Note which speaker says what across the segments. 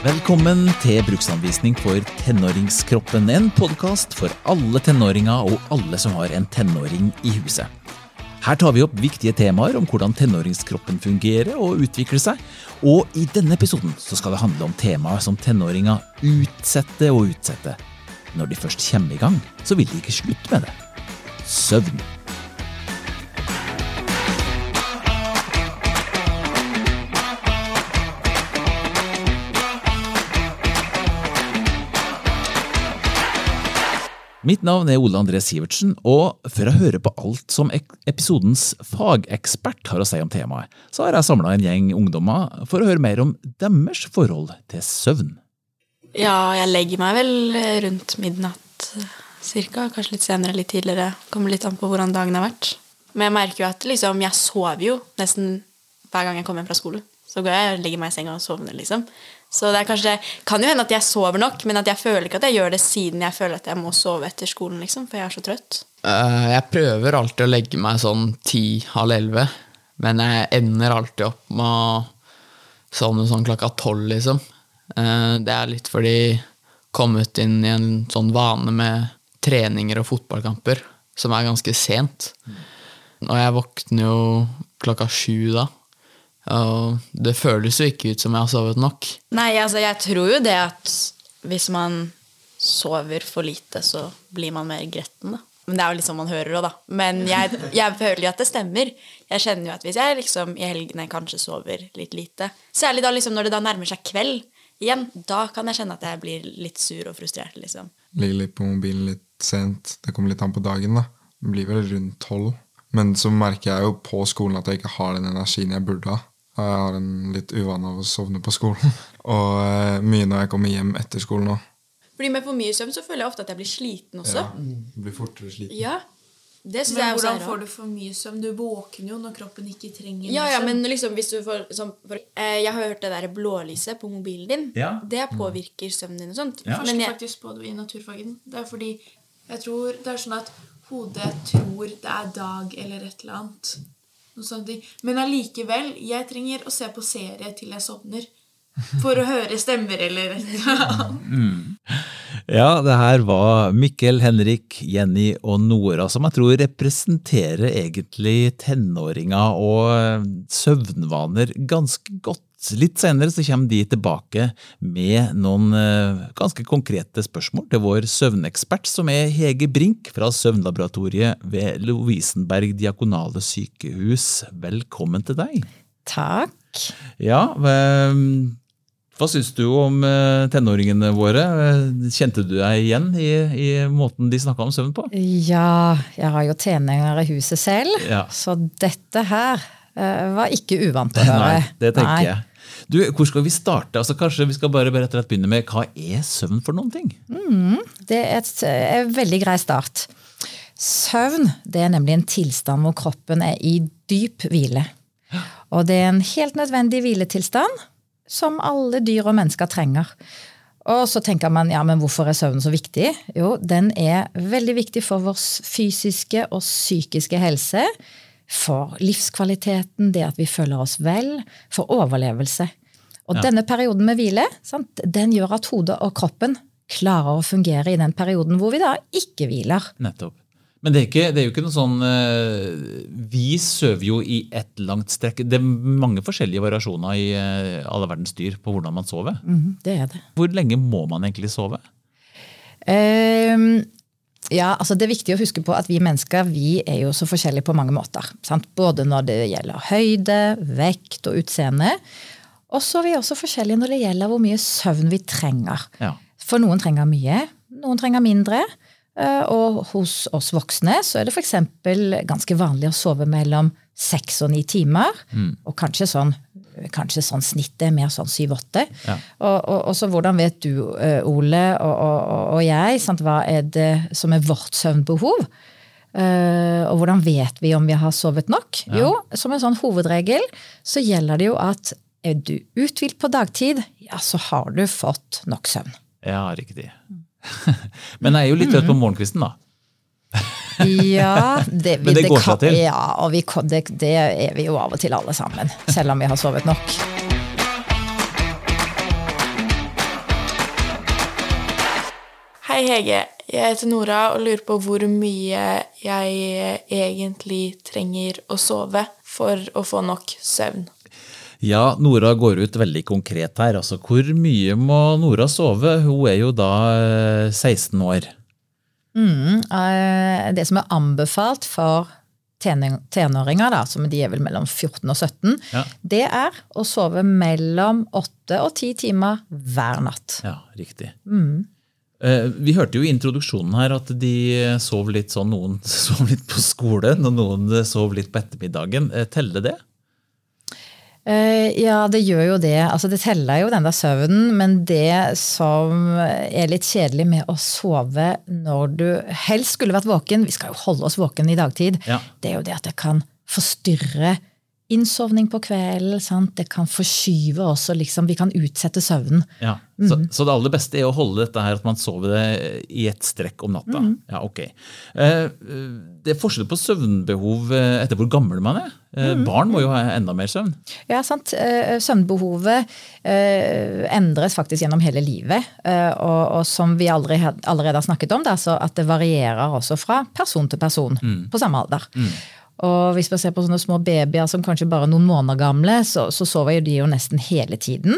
Speaker 1: Velkommen til Bruksanvisning for tenåringskroppen. En podkast for alle tenåringer og alle som har en tenåring i huset. Her tar vi opp viktige temaer om hvordan tenåringskroppen fungerer og utvikler seg. Og i denne episoden så skal det handle om temaer som tenåringer utsetter og utsetter. Når de først kommer i gang, så vil de ikke slutte med det. Søvn. Mitt navn er Ole André Sivertsen, og for å høre på alt som episodens fagekspert har å si om temaet, så har jeg samla en gjeng ungdommer for å høre mer om deres forhold til søvn.
Speaker 2: Ja, jeg legger meg vel rundt midnatt cirka. Kanskje litt senere, litt tidligere. Kommer litt an på hvordan dagen har vært. Men jeg merker jo at liksom, jeg sover jo nesten hver gang jeg kommer hjem fra skole. Så går jeg og legger meg i senga og sovner, liksom. Så det er kanskje, kan jo hende at jeg sover nok, men at jeg føler ikke at jeg gjør det siden jeg føler at jeg må sove etter skolen, liksom, for jeg er så trøtt.
Speaker 3: Eh, Jeg prøver alltid å legge meg sånn ti-halv elleve, men jeg ender alltid opp med å sovne sånn klokka tolv, liksom. Eh, Det er litt fordi kommet inn i en sånn vane med treninger og fotballkamper, som er ganske sent. Og jeg våkner jo klokka sju da, og det føles jo ikke ut som jeg har sovet nok.
Speaker 2: Nei, altså, jeg tror jo det at hvis man sover for lite, så blir man mer gretten, da. Men det er jo litt sånn man hører òg, da. Men jeg, jeg føler jo at det stemmer. Jeg kjenner jo at hvis jeg liksom i helgene kanskje sover litt lite, særlig da liksom når det da nærmer seg kveld igjen, da kan jeg kjenne at jeg blir litt sur og frustrert, liksom.
Speaker 4: Ligger litt på mobilen litt sent. Det kommer litt an på dagen. da. Det blir vel rundt tolv. Men så merker jeg jo på skolen at jeg ikke har den energien jeg burde ha. Jeg har en litt uvane av å sovne på skolen. Og eh, mye når jeg kommer hjem etter skolen òg.
Speaker 2: Fordi med for mye søvn så føler jeg ofte at jeg blir sliten også.
Speaker 4: Ja, Blir fortere sliten.
Speaker 2: Ja. Det
Speaker 5: Men
Speaker 2: jeg
Speaker 5: hvordan får du for mye søvn? Du våkner jo når kroppen ikke trenger
Speaker 2: Ja, ja, men liksom hvis du får som, for, eh, Jeg har hørt det der blålyset på mobilen din.
Speaker 1: Ja.
Speaker 2: Det påvirker søvnen din og sånt.
Speaker 1: Ja.
Speaker 5: Jeg forsker faktisk på det i naturfagen. Det er fordi jeg tror det er sånn at hodet tror det er dag eller et eller annet. Noe sånt. Men allikevel, jeg trenger å se på serie til jeg sovner. For å høre stemmer eller noe annet.
Speaker 1: Ja, det her var Mikkel, Henrik, Jenny og Nora, som jeg tror representerer egentlig tenåringer og søvnvaner ganske godt. Litt senere så kommer de tilbake med noen eh, ganske konkrete spørsmål til vår søvnekspert, som er Hege Brink fra Søvnlaboratoriet ved Lovisenberg diakonale sykehus. Velkommen til deg.
Speaker 6: Takk.
Speaker 1: Ja, hva, hva syns du om eh, tenåringene våre? Eh, Kjente du deg igjen i, i måten de snakka om søvn på?
Speaker 6: Ja, jeg har jo tenåringer i huset selv,
Speaker 1: Ja.
Speaker 6: så dette her var ikke uvant å høre.
Speaker 1: Nei, det tenker
Speaker 6: Nei.
Speaker 1: jeg. Du, Hvor skal vi starte? Altså, kanskje vi skal bare, bare rett og slett begynne med Hva er søvn for noen ting?
Speaker 6: Det er et- er en veldig grei start. Søvn det er nemlig en tilstand hvor kroppen er i dyp hvile. Og det er en helt nødvendig hviletilstand som alle dyr og mennesker trenger. Og så tenker man ja, men hvorfor er søvn så viktig? Jo, den er veldig viktig for vår fysiske og psykiske helse. For livskvaliteten, det at vi føler oss vel. For overlevelse. Og denne perioden med hvile sant, den gjør at hodet og kroppen klarer å fungere i den perioden hvor vi da ikke hviler.
Speaker 1: Nettopp. Men det er, ikke, det er jo ikke noe sånn eh, Vi søver jo i ett langt strekk. Det er mange forskjellige variasjoner i eh, alle verdens dyr på hvordan man sover.
Speaker 6: Mm, det er det.
Speaker 1: Hvor lenge må man egentlig sove?
Speaker 6: Um, ja, altså Det er viktig å huske på at vi mennesker vi er jo så forskjellige på mange måter. Sant? Både når det gjelder høyde, vekt og utseende. Og så er vi også forskjellige når det gjelder hvor mye søvn vi trenger.
Speaker 1: Ja.
Speaker 6: For noen trenger mye, noen trenger mindre. Eh, Og hos oss voksne så er det f.eks. ganske vanlig å sove mellom seks og ni timer. Og kanskje sånn, kanskje sånn snittet er mer sånn syv-åtte.
Speaker 1: Ja.
Speaker 6: Og, og, og så hvordan vet du, eh, Ole og, og, jeg, sant, hva er det som er vårt søvnbehov? Uh, og hvordan vet vi om vi har sovet nok? Jo, som en sånn hovedregel så gjelder det jo at er du uthvilt på dagtid, ja, så har du fått nok søvn.
Speaker 1: Ja, riktig. Men jeg er jo litt trøtt på morgenkvisten, da.
Speaker 6: Ja, det,
Speaker 1: Men det går seg til.
Speaker 6: Ja, og vi, det, det er vi jo av og til alle sammen. Selv om vi har sovet nok.
Speaker 2: Hei, Hege. Jeg heter Nora og lurer på hvor mye jeg egentlig trenger å sove for å få nok søvn.
Speaker 1: Ja, Nora går ut veldig konkret her. Altså, hvor mye må Nora sove? Hun er jo da eh, 16 år.
Speaker 6: Mm, Det som er anbefalt for tenåringer, da, som de er vel mellom 14 og 17,
Speaker 1: Ja.
Speaker 6: det er å sove mellom 8 og 10 timer hver natt.
Speaker 1: Ja, riktig. Mm. Vi hørte jo i introduksjonen her at de sov litt sånn, noen sov litt på skolen, og noen sov litt på ettermiddagen. Eh, Teller det?
Speaker 6: Eh, Ja, det gjør jo det. Altså, det teller jo den der søvnen, men det som er litt kjedelig med å sove når du helst skulle vært våken, vi skal jo holde oss våken i dagtid,
Speaker 1: Ja.
Speaker 6: det er jo det at det kan forstyrre innsovning på kvelden. Sant? Det kan forskyve også, liksom, vi kan utsette søvnen.
Speaker 1: Ja. Så, så det aller beste er å holde dette her at man sover det i ett strekk om natta? Ja, ok. Eh, Det er forskjell på søvnbehov eh, etter hvor gammel man er. Eh, Barn må jo ha enda mer søvn.
Speaker 6: Ja, sant. Eh, Søvnbehovet eh, endres faktisk gjennom hele livet. eh, Og, og som vi aldri, allerede har snakket om, det så at det varierer også fra person til person på samme alder. Og hvis man ser på sånne små babyer som kanskje bare er noen måneder gamle, så, så sover jo de jo nesten hele tiden.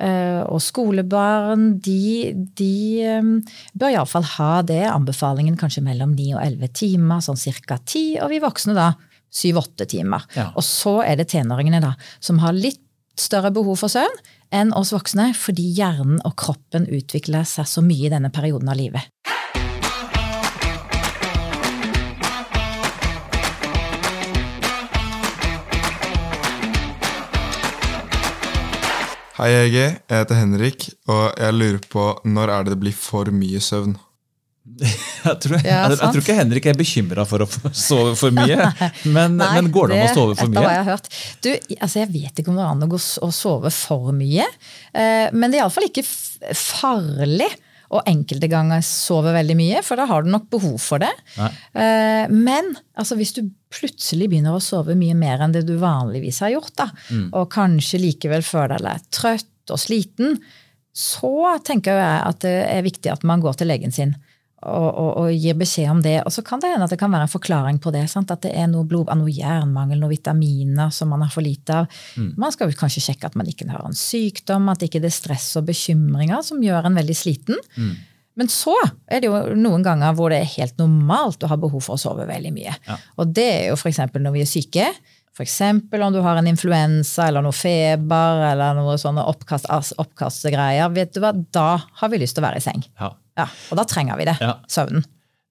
Speaker 6: Eh, Og skolebarn, de, de eh, bør iallfall ha det. Anbefalingen kanskje mellom 9 og 11 timer, sånn ca. 10. Og vi voksne da 7-8 timer.
Speaker 1: Ja.
Speaker 6: Og så er det tenåringene da, som har litt større behov for søvn enn oss voksne, fordi hjernen og kroppen utvikler seg så mye i denne perioden av livet.
Speaker 4: Hei, EG. Jeg heter Henrik, og jeg lurer på når er det det blir for mye søvn?
Speaker 1: Jeg tror,
Speaker 6: Ja,
Speaker 1: jeg, jeg tror ikke Henrik er bekymra for å sove for mye. Men, men går det an å sove for
Speaker 6: mye? hva
Speaker 1: har
Speaker 6: jeg har hørt. Du, altså jeg vet ikke om det går an å sove for mye. Eh, men det er iallfall ikke farlig. Og enkelte ganger sover veldig mye, for da har du nok behov for det.
Speaker 1: Nei.
Speaker 6: Eh, men altså, hvis du plutselig begynner å sove mye mer enn det du vanligvis har gjort, da,
Speaker 1: Mm.
Speaker 6: og kanskje likevel føler deg trøtt og sliten, så tenker jeg at det er viktig at man går til legen sin og, og, og gir beskjed om det. Og så kan det hende at det kan være en forklaring på det. Sant? At det er noe blod, noe jernmangel, noen vitaminer som man har for lite av. Man skal kanskje sjekke at man ikke har en sykdom, at ikke det er stress og bekymringer som gjør en veldig sliten. Men så er det jo noen ganger hvor det er helt normalt å ha behov for å sove veldig mye. Og det er jo f.eks. når vi er syke. F.eks. om du har en influensa eller noe feber eller noe sånne oppkast, oppkastgreier. Vet du hva? Da har vi lyst til å være i seng.
Speaker 1: Ja.
Speaker 6: Ja, og da trenger vi det.
Speaker 1: Ja.
Speaker 6: Søvnen.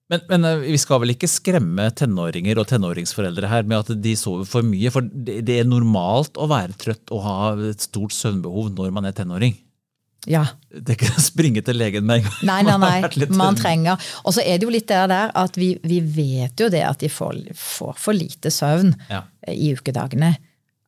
Speaker 1: Men, men eh, vi skal vel ikke skremme tenåringer og tenåringsforeldre her med at de sover for mye? For det, er normalt å være trøtt og ha et stort søvnbehov når man er tenåring.
Speaker 6: Ja.
Speaker 1: Det er ikke å springe til legen med en gang.
Speaker 6: Nei, nei, nei. Man trenger Og så er det jo litt det der at vi, vi vet jo det at de får, får for lite søvn
Speaker 1: Ja.
Speaker 6: i ukedagene.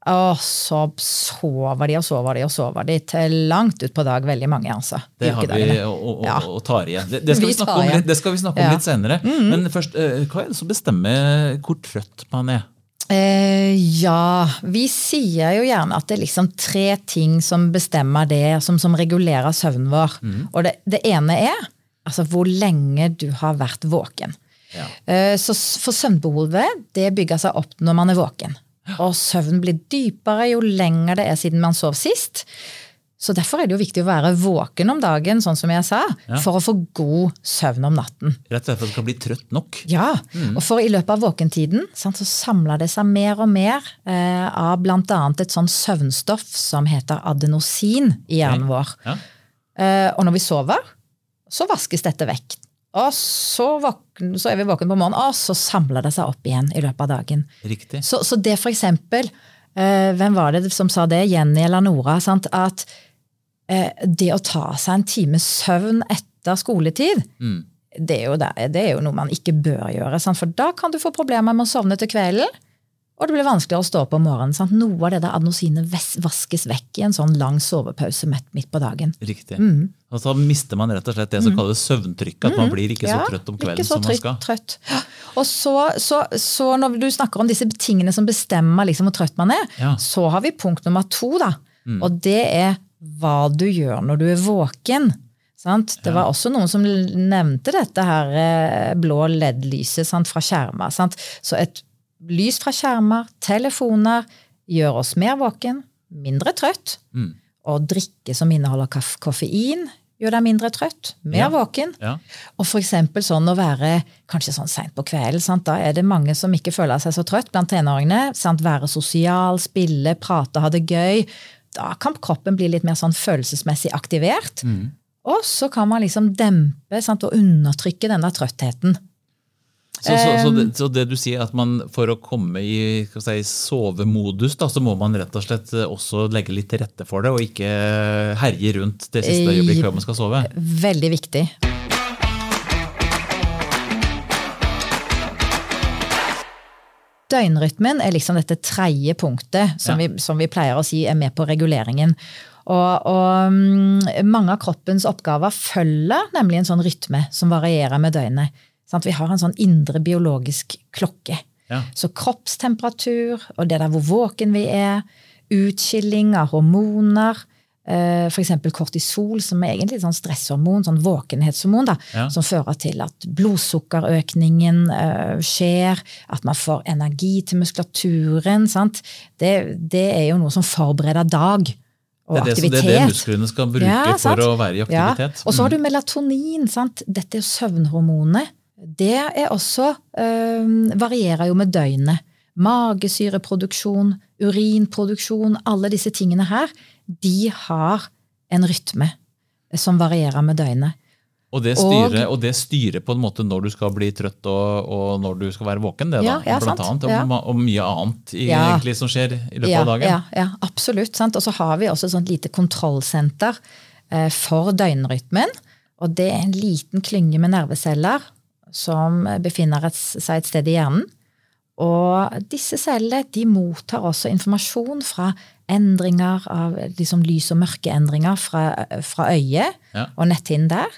Speaker 6: Og så sover de og sover de og sover de til langt utpå dag, veldig mange, altså.
Speaker 1: Det har vi og, og,
Speaker 6: Ja.
Speaker 1: og tar igjen. Det, det, skal vi
Speaker 6: Vi
Speaker 1: snakke
Speaker 6: tar
Speaker 1: litt, det skal vi snakke om
Speaker 6: Ja.
Speaker 1: litt senere. Men først, eh, hva er det som bestemmer hvor trøtt man er?
Speaker 6: Eh, ja, vi sier jo gjerne at det er liksom tre ting som bestemmer det, som, som regulerer søvnen vår. Og det, det ene er altså hvor lenge du har vært våken.
Speaker 1: Ja.
Speaker 6: Eh, så for søvnbehovet, det bygger seg opp når man er våken. Og søvnen blir dypere jo lenger det er siden man sov sist. Så derfor er det jo viktig å være våken om dagen, sånn som jeg sa, for å få god søvn om natten.
Speaker 1: Rett og slett for at du kan bli trøtt nok.
Speaker 6: Ja, og for i løpet av våkentiden sant, så samler det seg mer og mer eh, av bl.a. et sånn søvnstoff som heter adenosin i hjernen vår.
Speaker 1: Ja.
Speaker 6: Eh, og når vi sover, så vaskes dette vekk. Og så, våkn, så er vi våkne på morgenen, og så samler det seg opp igjen i løpet av dagen.
Speaker 1: Riktig.
Speaker 6: Så, så det for eksempel, eh, hvem var det som sa det, Jenny eller Nora, sant? at eh, det å ta seg en times søvn etter skoletid,
Speaker 1: Mm.
Speaker 6: det, er jo det, det er jo noe man ikke bør gjøre. Sant? For da kan du få problemer med å sovne til kvelden, og det blir vanskeligere å stå opp om morgenen. Sant? Noe av det der adenosinet vaskes vekk i en sånn lang sovepause midt, på dagen.
Speaker 1: Riktig. Og så mister man rett og slett det som kalles søvntrykk. At man blir ikke så trøtt om
Speaker 6: ikke
Speaker 1: kvelden som man skal.
Speaker 6: Trøtt. Og så, så, så når du snakker om disse tingene som bestemmer liksom hvor trøtt man er,
Speaker 1: Ja.
Speaker 6: så har vi punkt nummer to. da. Og det er hva du gjør når du er våken. Sant? Det var også noen som nevnte dette her eh, blå LED-lyset fra skjermen. Sant? Så et lys fra skjermer, telefoner, gjør oss mer våken, mindre trøtt.
Speaker 1: Mm.
Speaker 6: Og drikke som inneholder koffein, gjør deg mindre trøtt, mer
Speaker 1: Ja.
Speaker 6: våken.
Speaker 1: Ja.
Speaker 6: Og for eksempel sånn å være kanskje sånn seint på kvelden. Sant? Da er det mange som ikke føler seg så trøtt blant tenåringene. Sant? Være sosial, spille, prate, ha det gøy. Da kan kroppen bli litt mer sånn følelsesmessig aktivert. Og så kan man liksom dempe sant? og undertrykke denne trøttheten.
Speaker 1: Så, så, så, det, så det du sier at man for å komme i si, sovemodus, da, så må man rett og slett også legge litt til rette for det, og ikke herje rundt det siste øyeblikket før man skal sove?
Speaker 6: Veldig viktig. Døgnrytmen er liksom dette tredje punktet som,
Speaker 1: Ja.
Speaker 6: vi, som vi pleier å si er med på reguleringen. Og, og mm, mange av kroppens oppgaver følger nemlig en sånn rytme som varierer med døgnet. Sant? Vi har en sånn indre biologisk klokke.
Speaker 1: Ja.
Speaker 6: Så kroppstemperatur og det der hvor våken vi er, utskilling av hormoner, eh, f.eks. kortisol, som er egentlig sånn stresshormon, sånn våkenhetshormon, da,
Speaker 1: Ja.
Speaker 6: som fører til at blodsukkerøkningen eh, skjer, at man får energi til muskulaturen. Sant? Det, det er jo noe som forbereder dag og
Speaker 1: Det er det, aktivitet. det er det musklene skal bruke
Speaker 6: Ja,
Speaker 1: for å være i aktivitet.
Speaker 6: Ja. Og så har du melatonin. sant? Dette er jo søvnhormonet. Det er også varierer jo med døgnet. Magesyreproduksjon, urinproduksjon, alle disse tingene her, de har en rytme som varierer med døgnet.
Speaker 1: Og det, styrer, og det styrer på en måte når du skal bli trøtt og, og når du skal være våken. det da,
Speaker 6: Ja, ja,
Speaker 1: blant
Speaker 6: sant.
Speaker 1: annet, og,
Speaker 6: Ja.
Speaker 1: og mye annet i, egentlig som skjer i løpet av dagen.
Speaker 6: ja, ja absolutt. Sant? Og så har vi også et sånt lite kontrollsenter eh, for døgnrytmen. Og det er en liten klynge med nerveceller som befinner et, seg et sted i hjernen. Og disse cellene de mottar også informasjon fra endringer av liksom lys- og mørkeendringer fra, fra øyet
Speaker 1: Ja.
Speaker 6: og netthinnen der.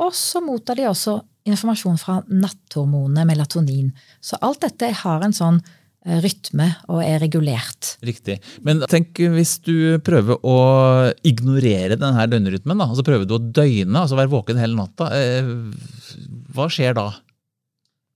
Speaker 6: Og så mottar de også informasjon fra natthormonet melatonin. Så alt dette har en sånn eh, rytme og er regulert.
Speaker 1: Riktig. Men tenk hvis du prøver å ignorere denne døgnrytmen. da, altså Prøver du å døgne, altså være våken hele natta. Hva skjer da?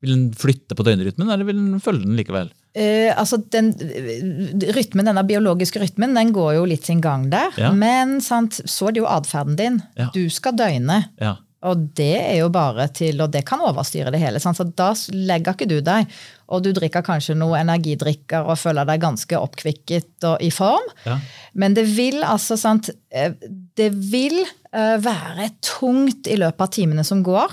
Speaker 1: Vil den flytte på døgnrytmen, eller vil den følge den likevel?
Speaker 6: Uh, altså den eh, rytmen, Denne biologiske rytmen den går jo litt sin gang der.
Speaker 1: Ja.
Speaker 6: Men sant, så er det jo atferden din.
Speaker 1: Ja.
Speaker 6: Du skal døgne.
Speaker 1: Ja.
Speaker 6: Og det er jo bare til, og det kan overstyre det hele. Sant? Så da legger ikke du deg. Og du drikker kanskje noe energidrikker og føler deg ganske oppkvikket og i form.
Speaker 1: Ja.
Speaker 6: Men det vil altså sant, eh, Det vil være tungt i løpet av timene som går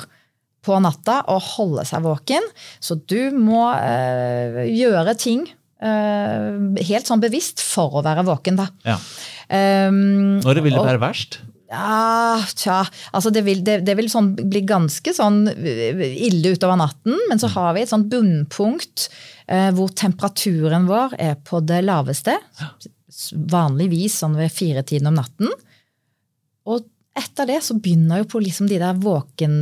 Speaker 6: på natta og holde seg våken. Så du må eh, gjøre ting eh, helt sånn bevisst for å være våken, da.
Speaker 1: ja.
Speaker 6: Um,
Speaker 1: Når vil det
Speaker 6: og-
Speaker 1: være verst?
Speaker 6: ja, tja. Altså det vil, det, det vil sånn bli ganske sånn ille utover natten, men så har vi et sånt bunnpunkt eh, hvor temperaturen vår er på det laveste. Vanligvis sånn ved firetiden om natten. Og etter det så begynner jo på liksom de der våken,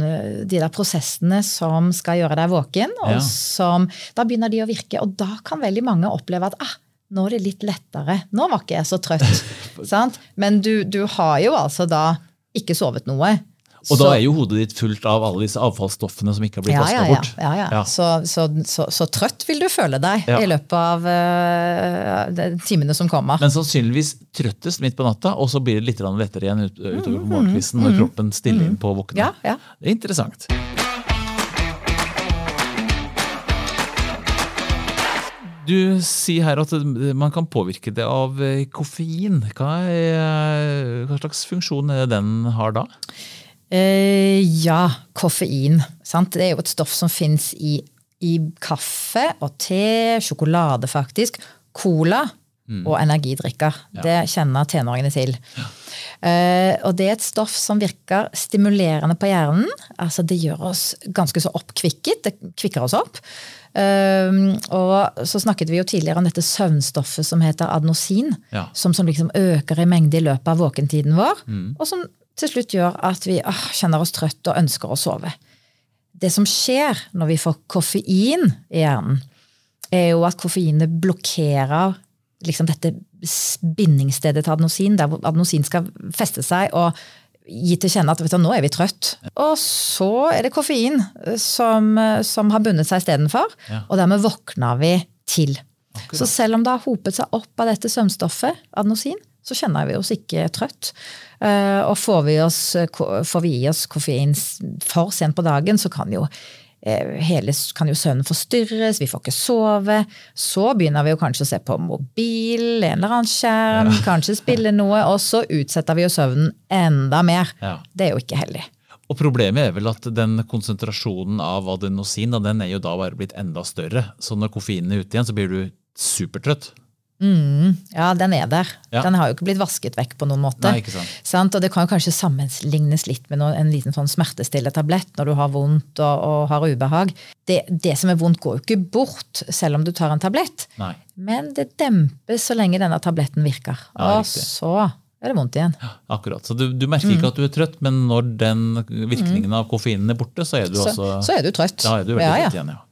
Speaker 6: de der prosessene som skal gjøre deg våken. og
Speaker 1: Ja.
Speaker 6: som, Da begynner de å virke, og da kan veldig mange oppleve at ah, nå er det litt lettere. Nå var ikke jeg så trøtt. sant? Men du, du har jo altså da ikke sovet noe.
Speaker 1: Og
Speaker 6: Så-
Speaker 1: da er jo hodet ditt fullt av alle disse avfallsstoffene som ikke har blitt
Speaker 6: ja,
Speaker 1: vaska
Speaker 6: ja,
Speaker 1: bort.
Speaker 6: ja, ja.
Speaker 1: Ja.
Speaker 6: Så, så, så, trøtt vil du føle deg i løpet av uh, timene som kommer.
Speaker 1: Men sannsynligvis trøttest midt på natta, og så blir det litt lettere igjen ut, utover på morgenkvisten når kroppen stiller inn på å våkne.
Speaker 6: Mm, Ja, ja.
Speaker 1: Det er interessant. Du sier her at man kan påvirke det av eh, koffein. Hva, er, hva slags funksjon er det den har da?
Speaker 6: Eh, ja, koffein. Sant? Det er jo et stoff som fins i, i kaffe og te, sjokolade faktisk, cola og energidrikker. Det kjenner tenåringene til. Eh, og det er et stoff som virker stimulerende på hjernen. Altså Det gjør oss ganske så oppkvikket. Det kvikker oss opp. Eh, og så snakket vi jo tidligere om dette søvnstoffet som heter adenosin.
Speaker 1: Ja.
Speaker 6: Som, som liksom øker i mengde i løpet av våkentiden vår. Og som til slutt gjør at vi åh, kjenner oss trøtt og ønsker å sove. Det som skjer når vi får koffein i hjernen, er jo at koffeinet blokkerer liksom dette bindingsstedet til adenosin, der adenosin skal feste seg og gi til kjenne at vet du, nå er vi trøtt. Og så er det koffein som, som har bundet seg istedenfor,
Speaker 1: Ja.
Speaker 6: og dermed våkner vi til. Så selv om det har hopet seg opp av dette søvnstoffet, adenosin, så kjenner vi oss ikke trøtt. Eh, Og får vi, oss, får vi i oss koffein for sent på dagen, så kan jo eh, hele kan jo søvnen forstyrres, vi får ikke sove. Så begynner vi jo kanskje å se på mobil, en eller annen skjerm, kanskje spille noe, og så utsetter vi jo søvnen enda mer.
Speaker 1: Ja.
Speaker 6: Det er jo ikke heldig.
Speaker 1: Og Problemet er vel at den konsentrasjonen av adenosin den er jo da bare blitt enda større. Så når koffeinen er ute igjen, så blir du supertrøtt.
Speaker 6: Ja, den er der.
Speaker 1: Ja.
Speaker 6: Den har jo ikke blitt vasket vekk på noen måte.
Speaker 1: Nei, ikke sant.
Speaker 6: Og det kan jo kanskje sammenlignes litt med noe, en liten sånn smertestilletablett når du har vondt og, og har ubehag. Det, det som er vondt, går jo ikke bort selv om du tar en tablett.
Speaker 1: Nei.
Speaker 6: Men det dempes så lenge denne tabletten virker.
Speaker 1: Ja,
Speaker 6: og
Speaker 1: riktig.
Speaker 6: så er det vondt igjen.
Speaker 1: Akkurat. Så du, du merker ikke at du er trøtt, men når den virkningen av koffeinen er borte, så er du
Speaker 6: Så,
Speaker 1: altså
Speaker 6: så er du trøtt.
Speaker 1: Da er du veldig
Speaker 6: ja,
Speaker 1: trøtt igjen, ja.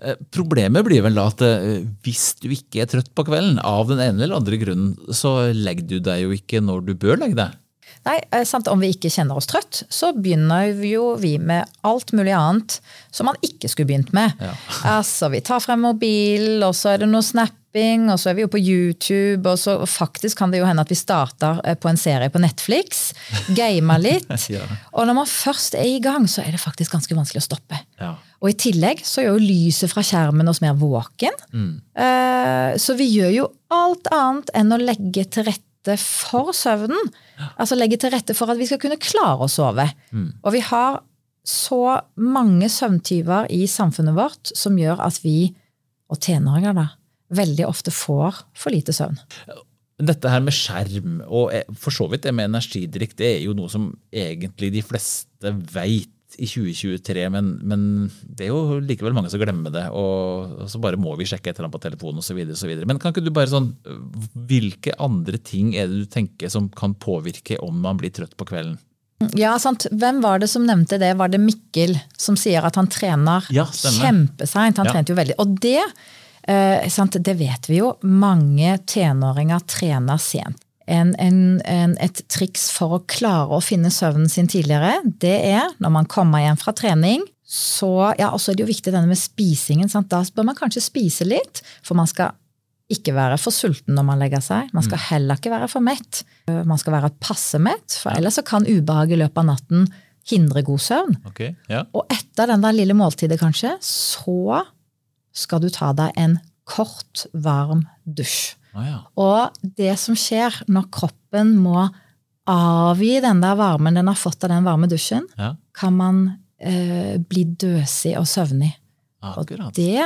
Speaker 1: Eh, Problemet blir vel da at eh, hvis du ikke er trøtt på kvelden, av den ene eller andre grunnen, så legger du deg jo ikke når du bør legge deg.
Speaker 6: Nei, samt Om vi ikke kjenner oss trøtt, så begynner jo vi med alt mulig annet som man ikke skulle begynt med.
Speaker 1: Ja.
Speaker 6: Altså, Vi tar frem mobil, og så er det noe snapping, og så er vi jo på YouTube. Og så og faktisk kan det jo hende at vi starter eh, på en serie på Netflix, gamer litt.
Speaker 1: Ja.
Speaker 6: Og når man først er i gang, så er det faktisk ganske vanskelig å stoppe.
Speaker 1: Ja.
Speaker 6: Og i tillegg så gjør jo lyset fra skjermen oss mer våken. Eh, Så vi gjør jo alt annet enn å legge til rette for søvnen. Altså legge til rette for at vi skal kunne klare å sove. Og vi har så mange søvntyver i samfunnet vårt som gjør at vi, og tenåringer da, veldig ofte får for lite søvn.
Speaker 1: Dette her med skjerm, og eh, for så vidt det med energidrikk, det er jo noe som egentlig de fleste veit i 2023, men, men det er jo likevel mange som glemmer det. Og, så bare må vi sjekke et eller annet på telefonen osv. Men kan ikke du bare sånn Hvilke andre ting er det du tenker som kan påvirke om man blir trøtt på kvelden?
Speaker 6: Ja, sant. Hvem var det som nevnte det? Var det Mikkel som sier at han trener
Speaker 1: Ja,
Speaker 6: kjempeseint? Han
Speaker 1: Ja.
Speaker 6: trente jo veldig. Og det, det vet vi jo. Mange tenåringer trener sent. En, en, en, et triks for å klare å finne søvnen sin tidligere, det er når man kommer hjem fra trening, så ja, så er det jo viktig denne med spisingen. Sant? Da bør man kanskje spise litt, for man skal ikke være for sulten når man legger seg. Man skal heller ikke være for mett. Man skal være passe mett, for ellers så kan ubehag i løpet av natten hindre god søvn.
Speaker 1: Okay, ja.
Speaker 6: Og etter den der lille måltidet, kanskje, så skal du ta deg en kort, varm dusj.
Speaker 1: Ah, ja.
Speaker 6: Og det som skjer når kroppen må avgi den der varmen den har fått av den varme dusjen,
Speaker 1: ja.
Speaker 6: kan man eh, bli døsig og søvnig. Og det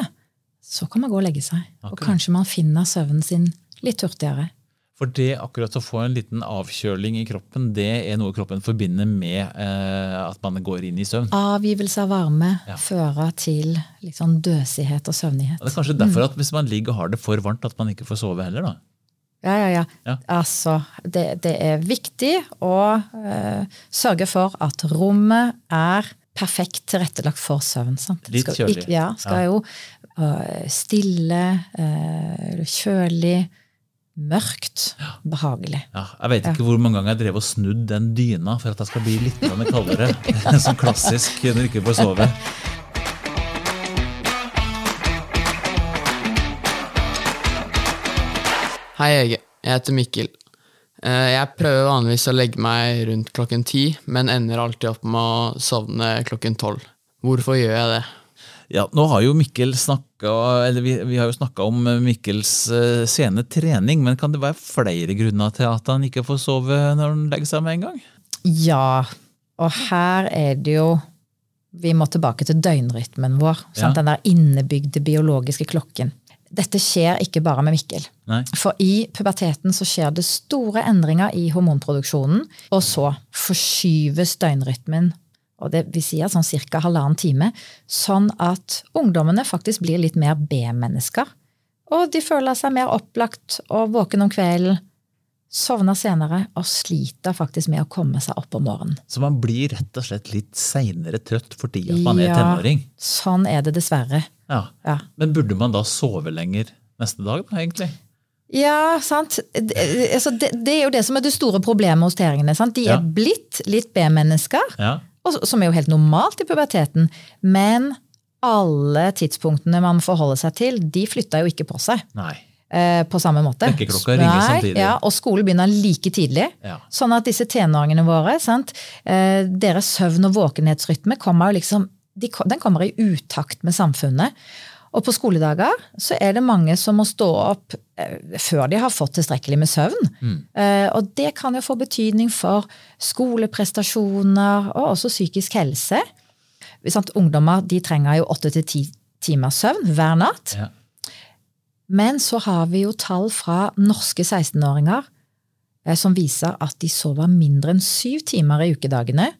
Speaker 6: Så kan man gå og legge seg. Og kanskje man finner søvnen sin litt hurtigere.
Speaker 1: For det akkurat å få en liten avkjøling i kroppen, det er noe kroppen forbinder med eh, at man går inn i søvn.
Speaker 6: Avgivelse av varme
Speaker 1: Ja.
Speaker 6: fører til sånn døsighet og søvnighet.
Speaker 1: Det er kanskje derfor at hvis man ligger og har det for varmt, at man ikke får sove heller, da.
Speaker 6: Ja, ja, ja.
Speaker 1: Ja.
Speaker 6: Altså, det, det er viktig å eh, sørge for at rommet er perfekt tilrettelagt for søvn. Sant?
Speaker 1: Litt kjølig.
Speaker 6: Skal, Ja, skal jo uh, stille, uh, kjølig, mørkt, behagelig.
Speaker 1: Ja, jeg vet ikke hvor mange ganger jeg drev og snudd den dyna for at jeg skal bli litt grann kaldere. Som klassisk når du ikke får sove.
Speaker 3: Hei, Hege. Jeg heter Mikkel. Eh, Jeg prøver vanligvis å legge meg rundt klokken ti, men ender alltid opp med å sovne klokken tolv. Hvorfor gjør jeg det?
Speaker 1: Ja, nå har jo Mikkel snakka, eller vi, vi har jo snakka om Mikkels uh, sene trening, men kan det være flere grunner til at han ikke får sove når han legger seg med en gang?
Speaker 6: Ja, og her er det jo Vi må tilbake til døgnrytmen vår.
Speaker 1: Ja.
Speaker 6: Den der innebygde biologiske klokken. Dette skjer ikke bare med Mikkel.
Speaker 1: Nei?
Speaker 6: For i puberteten så skjer det store endringer i hormonproduksjonen, og så forskyves døgnrytmen. Og det vil si at sånn ca. halvannen time. Sånn at ungdommene faktisk blir litt mer B-mennesker. Og de føler seg mer opplagt og våken om kvelden. Sovner senere og sliter faktisk med å komme seg opp om morgenen.
Speaker 1: Så man blir rett og slett litt seinere trøtt fordi at man er
Speaker 6: Ja.
Speaker 1: tenåring?
Speaker 6: Sånn er det dessverre.
Speaker 1: Ja.
Speaker 6: Ja.
Speaker 1: Men burde man da sove lenger neste dag, da, egentlig?
Speaker 6: Ja, sant. Det, altså, det, det er jo det som er det store problemet hos teringene. Sant? De er
Speaker 1: Ja.
Speaker 6: blitt litt B-mennesker,
Speaker 1: Ja.
Speaker 6: Og, som er jo helt normalt i puberteten. Men alle tidspunktene man forholder seg til, de flytta jo ikke på seg.
Speaker 1: Nei.
Speaker 6: eh, På samme måte.
Speaker 1: Vekkerklokka ringer samtidig.
Speaker 6: Ja, og skolen begynner like tidlig.
Speaker 1: Ja.
Speaker 6: Sånn at disse tenåringene våre, sant? eh, deres søvn- og våkenhetsrytme kommer jo liksom, de, den kommer i utakt med samfunnet. Og på skoledager så er det mange som må stå opp eh, før de har fått tilstrekkelig med søvn. Mm. og det kan jo få betydning for skoleprestasjoner og også psykisk helse. Ungdommer de trenger jo åtte til ti timers søvn hver natt.
Speaker 1: Ja.
Speaker 6: Men så har vi jo tall fra norske 16-åringer eh, som viser at de sover mindre enn syv timer i ukedagene,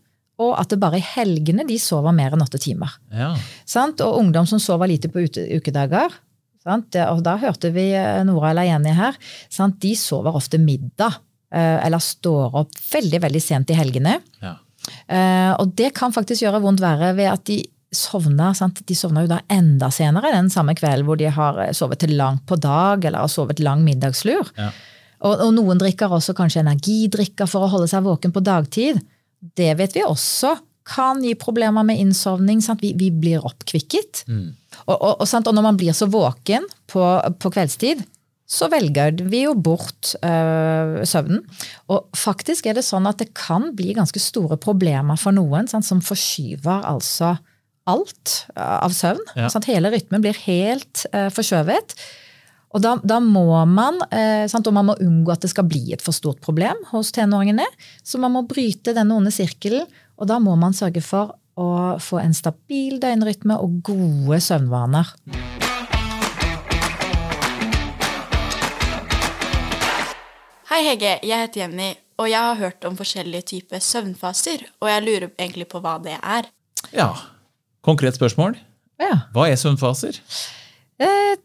Speaker 6: og at det bare i helgene de sover mer enn åtte timer.
Speaker 1: Ja.
Speaker 6: Sant? Og ungdom som sover lite på ukedager, sant? Og da hørte vi eh, Nora eller Jenny her, sant? de sover ofte middag, eh, eller står opp veldig, veldig sent i helgene.
Speaker 1: Ja.
Speaker 6: Eh, og det kan faktisk gjøre vondt verre ved at de sovner. Sant? De sovner jo da enda senere den samme kvelden hvor de har sovet til langt på dag eller har sovet lang middagslur.
Speaker 1: Ja.
Speaker 6: Og, og noen drikker også kanskje energidrikker for å holde seg våken på dagtid. Det vet vi også kan gi problemer med innsovning. Vi, vi blir oppkvikket. Og, og, og, sant? og når man blir så våken på, på kveldstid, så velger vi jo bort øh, søvnen. Og faktisk er det sånn at det kan bli ganske store problemer for noen, sant? som forskyver altså alt øh, av søvn.
Speaker 1: Ja.
Speaker 6: Sant? Hele rytmen blir helt øh, forskjøvet. Og da, da må man eh, sant, og man må unngå at det skal bli et for stort problem hos tenåringene. Så man må bryte denne onde sirkelen, og da må man sørge for å få en stabil døgnrytme og gode søvnvaner.
Speaker 2: Hei, Hege. Jeg heter Jenny, og jeg har hørt om forskjellige typer søvnfaser. Og jeg lurer egentlig på hva det er.
Speaker 1: ja. Konkret spørsmål.
Speaker 6: Ja.
Speaker 1: Hva er søvnfaser?
Speaker 6: Eh,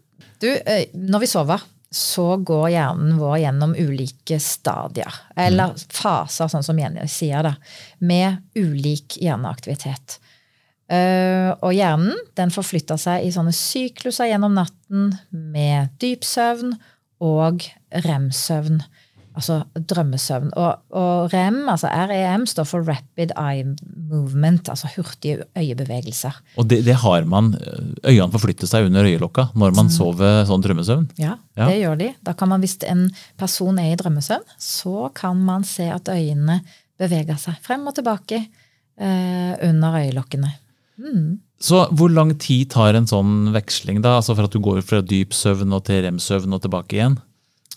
Speaker 6: du, eh, når vi sover, så går hjernen vår gjennom ulike stadier. Eller faser, sånn som Jenny sier det. Med ulik hjerneaktivitet. Eh, og hjernen den forflytter seg i sånne sykluser gjennom natten med dyp søvn og rem-søvn. Altså drømmesøvn. Og, og REM, altså REM, står for Rapid Eye Movement, altså hurtige øyebevegelser.
Speaker 1: Og det, det har man. Øynene forflytter seg under øyelokka når man sover sånn drømmesøvn.
Speaker 6: Ja,
Speaker 1: Ja.
Speaker 6: det gjør de. Da kan man, Hvis en person er i drømmesøvn, så kan man se at øynene beveger seg frem og tilbake eh, under øyelokkene.
Speaker 1: Så hvor lang tid tar en sånn veksling, da? Altså for at du går fra dyp søvn og til rem-søvn og tilbake igjen?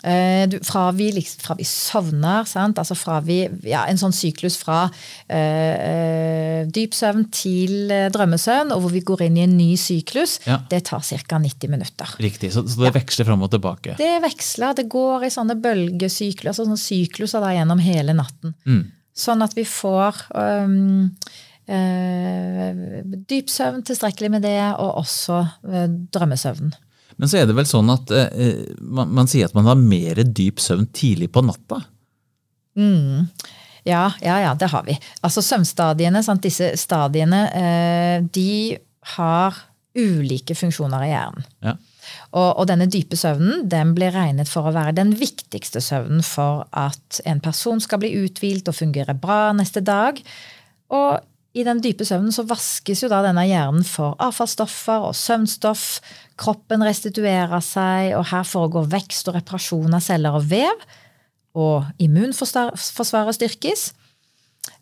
Speaker 6: Eh, du, fra, vi, fra vi sovner, sant? altså fra vi, ja, en sånn syklus fra eh, dyp søvn til drømmesøvn, og hvor vi går inn i en ny syklus,
Speaker 1: Ja.
Speaker 6: det tar ca. 90 minutter.
Speaker 1: Riktig, så, så det veksler fram og tilbake.
Speaker 6: Det veksler, det går i sånne bølgesykler, altså sånne sykluser da gjennom hele natten.
Speaker 1: Mm.
Speaker 6: Sånn at vi får um, øh, dyp søvn, tilstrekkelig med det, og også øh, drømmesøvn.
Speaker 1: Men så er det vel sånn at eh, man, man sier at man har mer dyp søvn tidlig på natta.
Speaker 6: Mm. Ja, ja, ja, det har vi. Altså søvnstadiene, sant? disse stadiene, eh, de har ulike funksjoner i hjernen.
Speaker 1: Ja.
Speaker 6: Og, og denne dype søvnen den blir regnet for å være den viktigste søvnen for at en person skal bli uthvilt og fungere bra neste dag. Og i den dype søvnen så vaskes jo da denne hjernen for avfallsstoffer og søvnstoff. Kroppen restituerer seg, og her foregår vekst og reparasjon av celler og vev. Og immunforsvaret styrkes.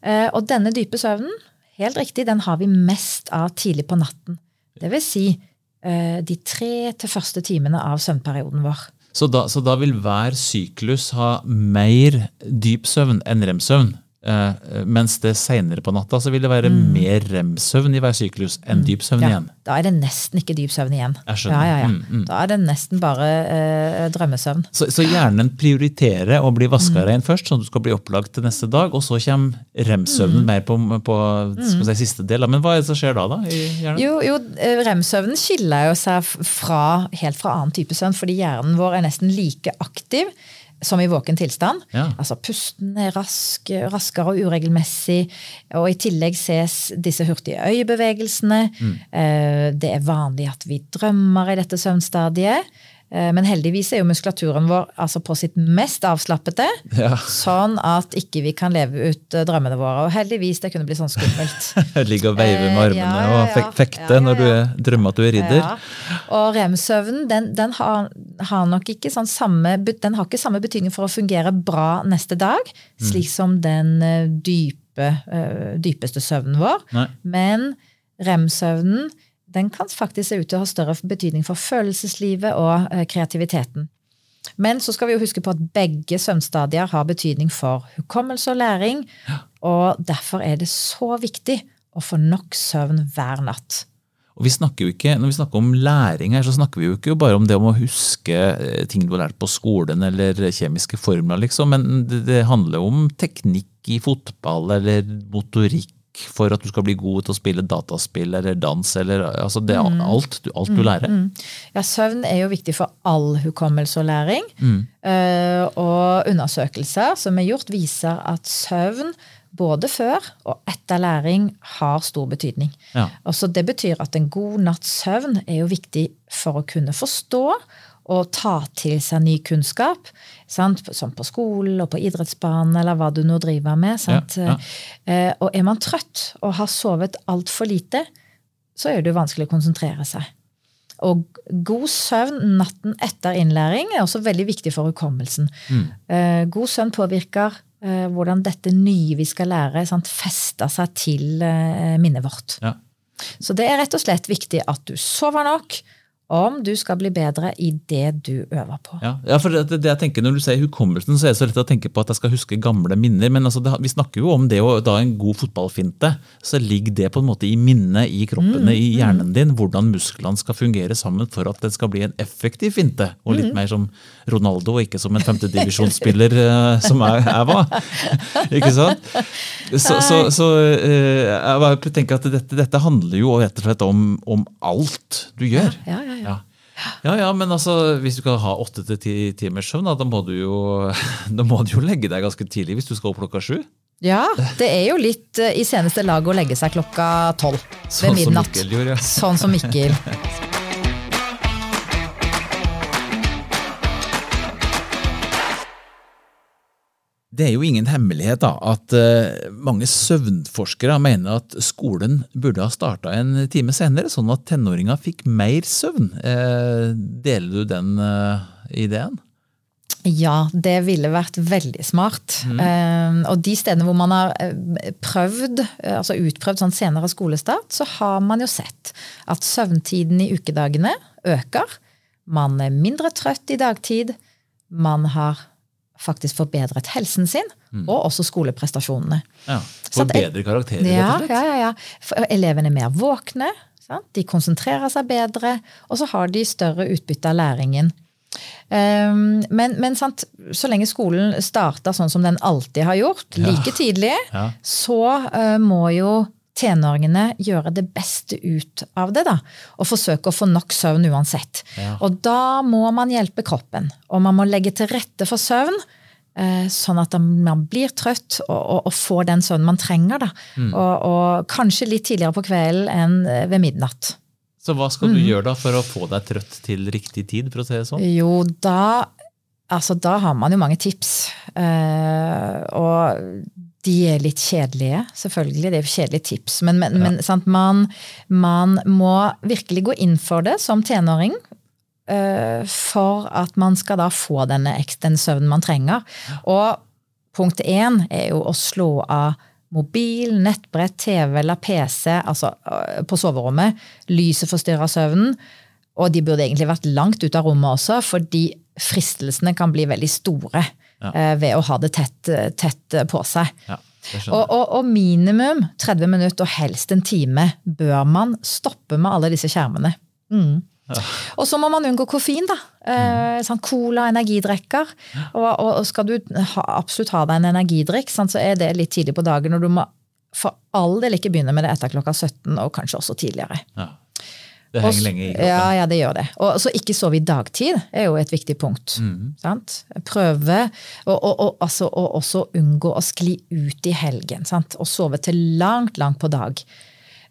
Speaker 6: Eh, Og denne dype søvnen, helt riktig, den har vi mest av tidlig på natten. Det vil si eh, de tre til første timene av søvnperioden vår.
Speaker 1: Så da, så da vil hver syklus ha mer dyp søvn enn rem-søvn. Eh, mens det seinere på natta så vil det være mer rem-søvn i hver syklus enn dyp søvn
Speaker 6: Mm. Ja,
Speaker 1: igjen.
Speaker 6: da er det nesten ikke dyp søvn igjen. Ja, ja, ja.
Speaker 1: Mm, mm.
Speaker 6: Da er det nesten bare eh, drømmesøvn.
Speaker 1: Så, så hjernen prioriterer å bli vaska
Speaker 6: Mm.
Speaker 1: rein først, sånn at du skal bli opplagt til neste dag, og så kommer
Speaker 6: Mm.
Speaker 1: rem-søvnen mer på, på si, siste del. Men hva er det som skjer da? da i hjernen?
Speaker 6: Jo, jo eh, rem-søvnen skiller jo seg fra, helt fra annen type søvn, fordi hjernen vår er nesten like aktiv som i våken tilstand.
Speaker 1: Ja.
Speaker 6: Altså Pusten er rask, raskere og uregelmessig, og i tillegg ses disse hurtige øyebevegelsene.
Speaker 1: Mm.
Speaker 6: Eh, Det er vanlig at vi drømmer i dette søvnstadiet. Eh, Men heldigvis er jo muskulaturen vår altså på sitt mest avslappete,
Speaker 1: Ja.
Speaker 6: sånn at ikke vi kan leve ut eh, drømmene våre. Og heldigvis, det kunne bli sånn skummelt.
Speaker 1: Ligge og veive med
Speaker 6: Eh,
Speaker 1: armene
Speaker 6: ja, ja,
Speaker 1: og fekte når du er- drømmer at du er ridder.
Speaker 6: Og rem-søvnen den, den har, har nok ikke sånn samme, den har ikke samme betydning for å fungere bra neste dag,
Speaker 1: Mm.
Speaker 6: slik som den eh, dype, eh, dypeste søvnen vår.
Speaker 1: Nei.
Speaker 6: Men rem-søvnen den kan faktisk se ut til å ha større betydning for følelseslivet og eh, kreativiteten. Men så skal vi jo huske på at begge søvnstadier har betydning for hukommelse og læring, og derfor er det så viktig å få nok søvn hver natt.
Speaker 1: Og vi snakker jo ikke, Når vi snakker om læring, her, så snakker vi jo ikke bare om det om å huske eh, ting du har lært på skolen eller kjemiske formler, liksom, men det, det handler jo om teknikk i fotball eller motorikk for at du skal bli god til å spille dataspill eller dans eller altså det,
Speaker 6: Mm.
Speaker 1: alt, du- alt du lærer.
Speaker 6: Ja, Søvn er jo viktig for all hukommelse og læring. Uh, og undersøkelser som er gjort, viser at søvn både før og etter læring har stor betydning.
Speaker 1: Ja.
Speaker 6: Altså, det betyr at en god natts søvn er jo viktig for å kunne forstå og ta til seg ny kunnskap. Sant? Som på skolen og på idrettsbanen eller hva du nå driver med. Sant?
Speaker 1: Ja,
Speaker 6: Eh, og er man trøtt og har sovet altfor lite, så er det jo vanskelig å konsentrere seg. Og god søvn natten etter innlæring er også veldig viktig for hukommelsen. Mm. God søvn påvirker eh, hvordan dette nye vi skal lære, sant, fester seg til eh, minnet vårt.
Speaker 1: Ja.
Speaker 6: Så det er rett og slett viktig at du sover nok om du skal bli bedre i det du øver på.
Speaker 1: Ja, ja for det, det jeg tenker Når du sier hukommelsen, så er det så lett å tenke på at jeg skal huske gamle minner. Men altså det, vi snakker jo om det å da en god fotballfinte. Så ligger det på en måte i minnet i kroppen, i hjernen din, hvordan musklene skal fungere sammen for at det skal bli en effektiv finte. Og litt mer som Ronaldo, og ikke som en femtedivisjonsspiller uh, som jeg, jeg var. ikke sant? Så, så, så eh, jeg tenker at dette, dette handler jo rett og slett om, om alt du gjør.
Speaker 6: Ja, ja, ja.
Speaker 1: Ja. Ja, ja, men altså, hvis du skal ha åtte til ti timers søvn, da, da, må du jo, da må du jo legge deg ganske tidlig hvis du skal opp klokka sju.
Speaker 6: Ja, det er jo litt eh, i seneste laget å legge seg klokka tolv ved midnatt.
Speaker 1: Sånn som. Mikkel gjorde, ja.
Speaker 6: Sånn som Mikkel.
Speaker 1: Det er jo ingen hemmelighet da, at eh, mange søvnforskere mener at skolen burde ha starta en time senere, sånn at tenåringer fikk mer søvn. Eh, deler du den eh, ideen?
Speaker 6: Ja, det ville vært veldig smart. Mm. og de stedene hvor man har prøvd, altså utprøvd sånn senere skolestart, så har man jo sett at søvntiden i ukedagene øker. Man er mindre trøtt i dagtid. Man har faktisk forbedret helsen sin, og også skoleprestasjonene.
Speaker 1: Ja, Forbedre karakterer, rett
Speaker 6: Ja,
Speaker 1: og slett?
Speaker 6: ja, ja, ja. For elevene er mer våkne, sant? de konsentrerer seg bedre, og så har de større utbytte av læringen. Um, men men sant, så lenge skolen starter sånn som den alltid har gjort, like tidlig,
Speaker 1: Ja.
Speaker 6: så uh, må jo tenåringene gjøre det beste ut av det. da, Og forsøke å få nok søvn uansett.
Speaker 1: Ja.
Speaker 6: Og da må man hjelpe kroppen, og man må legge til rette for søvn. eh, Sånn at man blir trøtt og, og, og får den søvnen man trenger. Da. Og, og kanskje litt tidligere på kvelden enn eh, ved midnatt.
Speaker 1: Så hva skal
Speaker 6: Mm.
Speaker 1: du gjøre da for å få deg trøtt til riktig tid, for å si det sånn?
Speaker 6: Jo, da Altså, da har man jo mange tips. Eh, og de er litt kjedelige, selvfølgelig. Det er kjedelige tips. Men, men, men sant, man, man må virkelig gå inn for det som tenåring. Uh, for at man skal da få denne, den søvnen man trenger. Og punkt én er jo å slå av mobil, nettbrett, TV eller PC altså uh, på soverommet. Lyset forstyrrer søvnen. Og de burde egentlig vært langt ut av rommet også, fordi fristelsene kan bli veldig store eh, ved å ha det tett, tett på seg.
Speaker 1: Ja,
Speaker 6: Og, og, og minimum 30 minutter, og helst en time, bør man stoppe med alle disse skjermene. Mm. Og så må man unngå koffein, da. Eh, sånn cola, energidrikker. Og, og skal du ha, absolutt ha deg en energidrikk, sånn, så er det litt tidlig på dagen. Og du må for all del ikke begynne med det etter klokka 17, og kanskje også tidligere.
Speaker 1: Ja. Det henger
Speaker 6: Også,
Speaker 1: lenge i kroppen.
Speaker 6: Ja, ja, det gjør det. Og så ikke sove i dagtid er jo et viktig punkt.
Speaker 1: Mm.
Speaker 6: Sant? Prøve å og, og, altså, og også unngå å skli ut i helgen. Sant? Og sove til langt, langt på dag.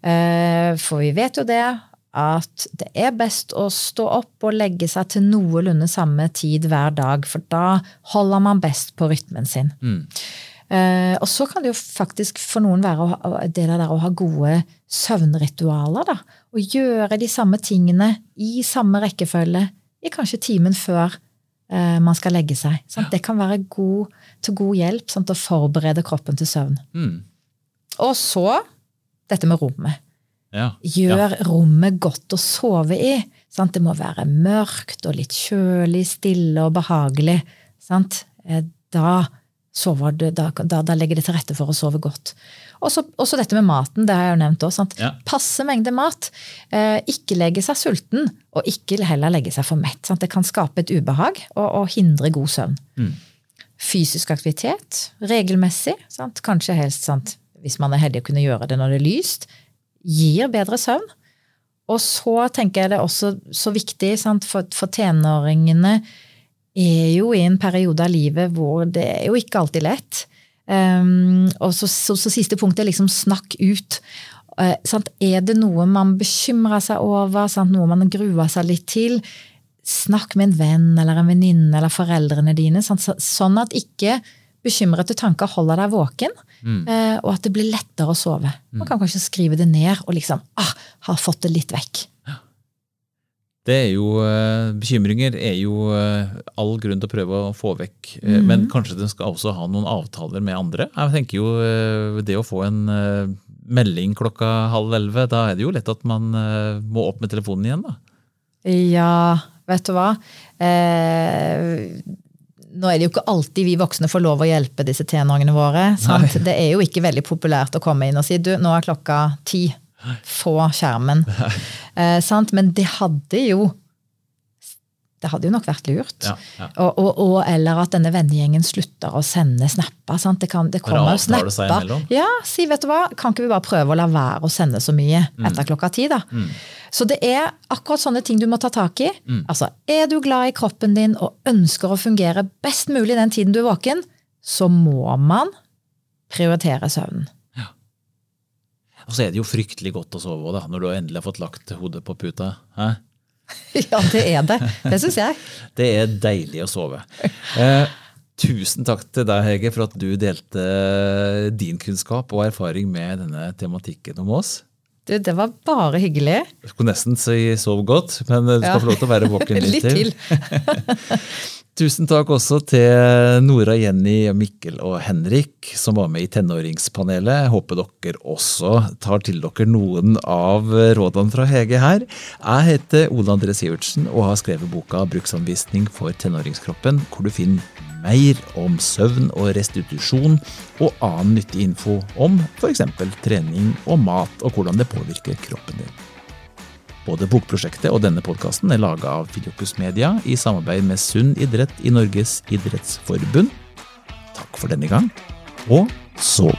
Speaker 6: Eh, For vi vet jo det at det er best å stå opp og legge seg til noenlunde samme tid hver dag, for da holder man best på rytmen sin. Eh, og så kan det jo faktisk for noen være å det der å ha gode søvnritualer. da, Å gjøre de samme tingene i samme rekkefølge i kanskje timen før eh, man skal legge seg. Sant? Det kan være god, til god hjelp sant, å forberede kroppen til søvn.
Speaker 1: Mm.
Speaker 6: Og så dette med rommet.
Speaker 1: Ja.
Speaker 6: Gjør rommet godt å sove i. Sant? Det må være mørkt og litt kjølig, stille og behagelig. Sant? Eh, Da, du, da, da, da legger det til rette for å sove godt. Og så også dette med maten. det har jeg jo nevnt også, sant?
Speaker 1: Ja.
Speaker 6: Passe mengde mat. Eh, ikke legge seg sulten, og ikke heller legge seg for mett. Sant? Det kan skape et ubehag og, og hindre god søvn. Fysisk aktivitet regelmessig, sant? kanskje helst sant? hvis man er heldig å kunne gjøre det når det er lyst, gir bedre søvn. Og så tenker jeg det er også så viktig sant? For, for tenåringene er jo i en periode av livet hvor det er jo ikke alltid lett. Um, og så, så, så siste punkt er liksom snakk ut. Uh? Er det noe man bekymrer seg over, sant? noe man gruer seg litt til, snakk med en venn eller en venninne eller foreldrene dine, sant? Sånn at ikke bekymrede tanker holder deg våken, eh, og at det blir lettere å sove. Man kan kanskje skrive det ned og liksom ah, har fått det litt vekk.
Speaker 1: Det er jo, eh, Bekymringer er jo eh, all grunn til å prøve å få vekk. eh, Men kanskje den skal også ha noen avtaler med andre. Jeg tenker jo Det å få en melding klokka halv elleve, da er det jo lett at man må opp med telefonen igjen. da.
Speaker 6: Ja, vet du hva? Eh, nå er det jo ikke alltid vi voksne får lov å hjelpe disse tenåringene våre. Det er jo ikke veldig populært å komme inn og si du, nå er klokka ti. Få skjermen. Eh, sant? Men det hadde jo det hadde jo nok vært lurt.
Speaker 1: Ja, ja.
Speaker 6: Og, og, og, eller at denne vennegjengen slutter å sende snapper. Sant? Det, kan, det kommer jo snapper. Ja, si vet du hva, kan ikke vi bare prøve å la være å sende så mye etter klokka ti, da? Så det er akkurat sånne ting du må ta tak i. Altså, er du glad i kroppen din og ønsker å fungere best mulig den tiden du er våken, så må man prioritere søvnen.
Speaker 1: Og så er det jo fryktelig godt å sove da, når du endelig har fått lagt hodet på puta. Hæ?
Speaker 6: Ja, det er det. Det syns jeg.
Speaker 1: Det er deilig å sove. Eh, tusen takk til deg, Hege, for at du delte din kunnskap og erfaring med denne tematikken om oss.
Speaker 6: Du, det var bare hyggelig.
Speaker 1: Jeg skulle nesten si sov godt, men du skal
Speaker 6: Ja.
Speaker 1: få lov til å være våken litt,
Speaker 6: Litt til.
Speaker 1: Tusen takk også til Nora, Jenny, Mikkel og Henrik som var med i tenåringspanelet. Håper dere også tar til dere noen av rådene fra Hege her. Jeg heter Ole André Sivertsen og har skrevet boka 'Bruksanvisning for tenåringskroppen', hvor du finner mer om søvn og restitusjon og annen nyttig info om f.eks. trening og mat og hvordan det påvirker kroppen din. Både bokprosjektet og denne podkasten er laga av Filiokus Media i samarbeid med Sunn idrett i Norges idrettsforbund. Takk for denne gang, og sov!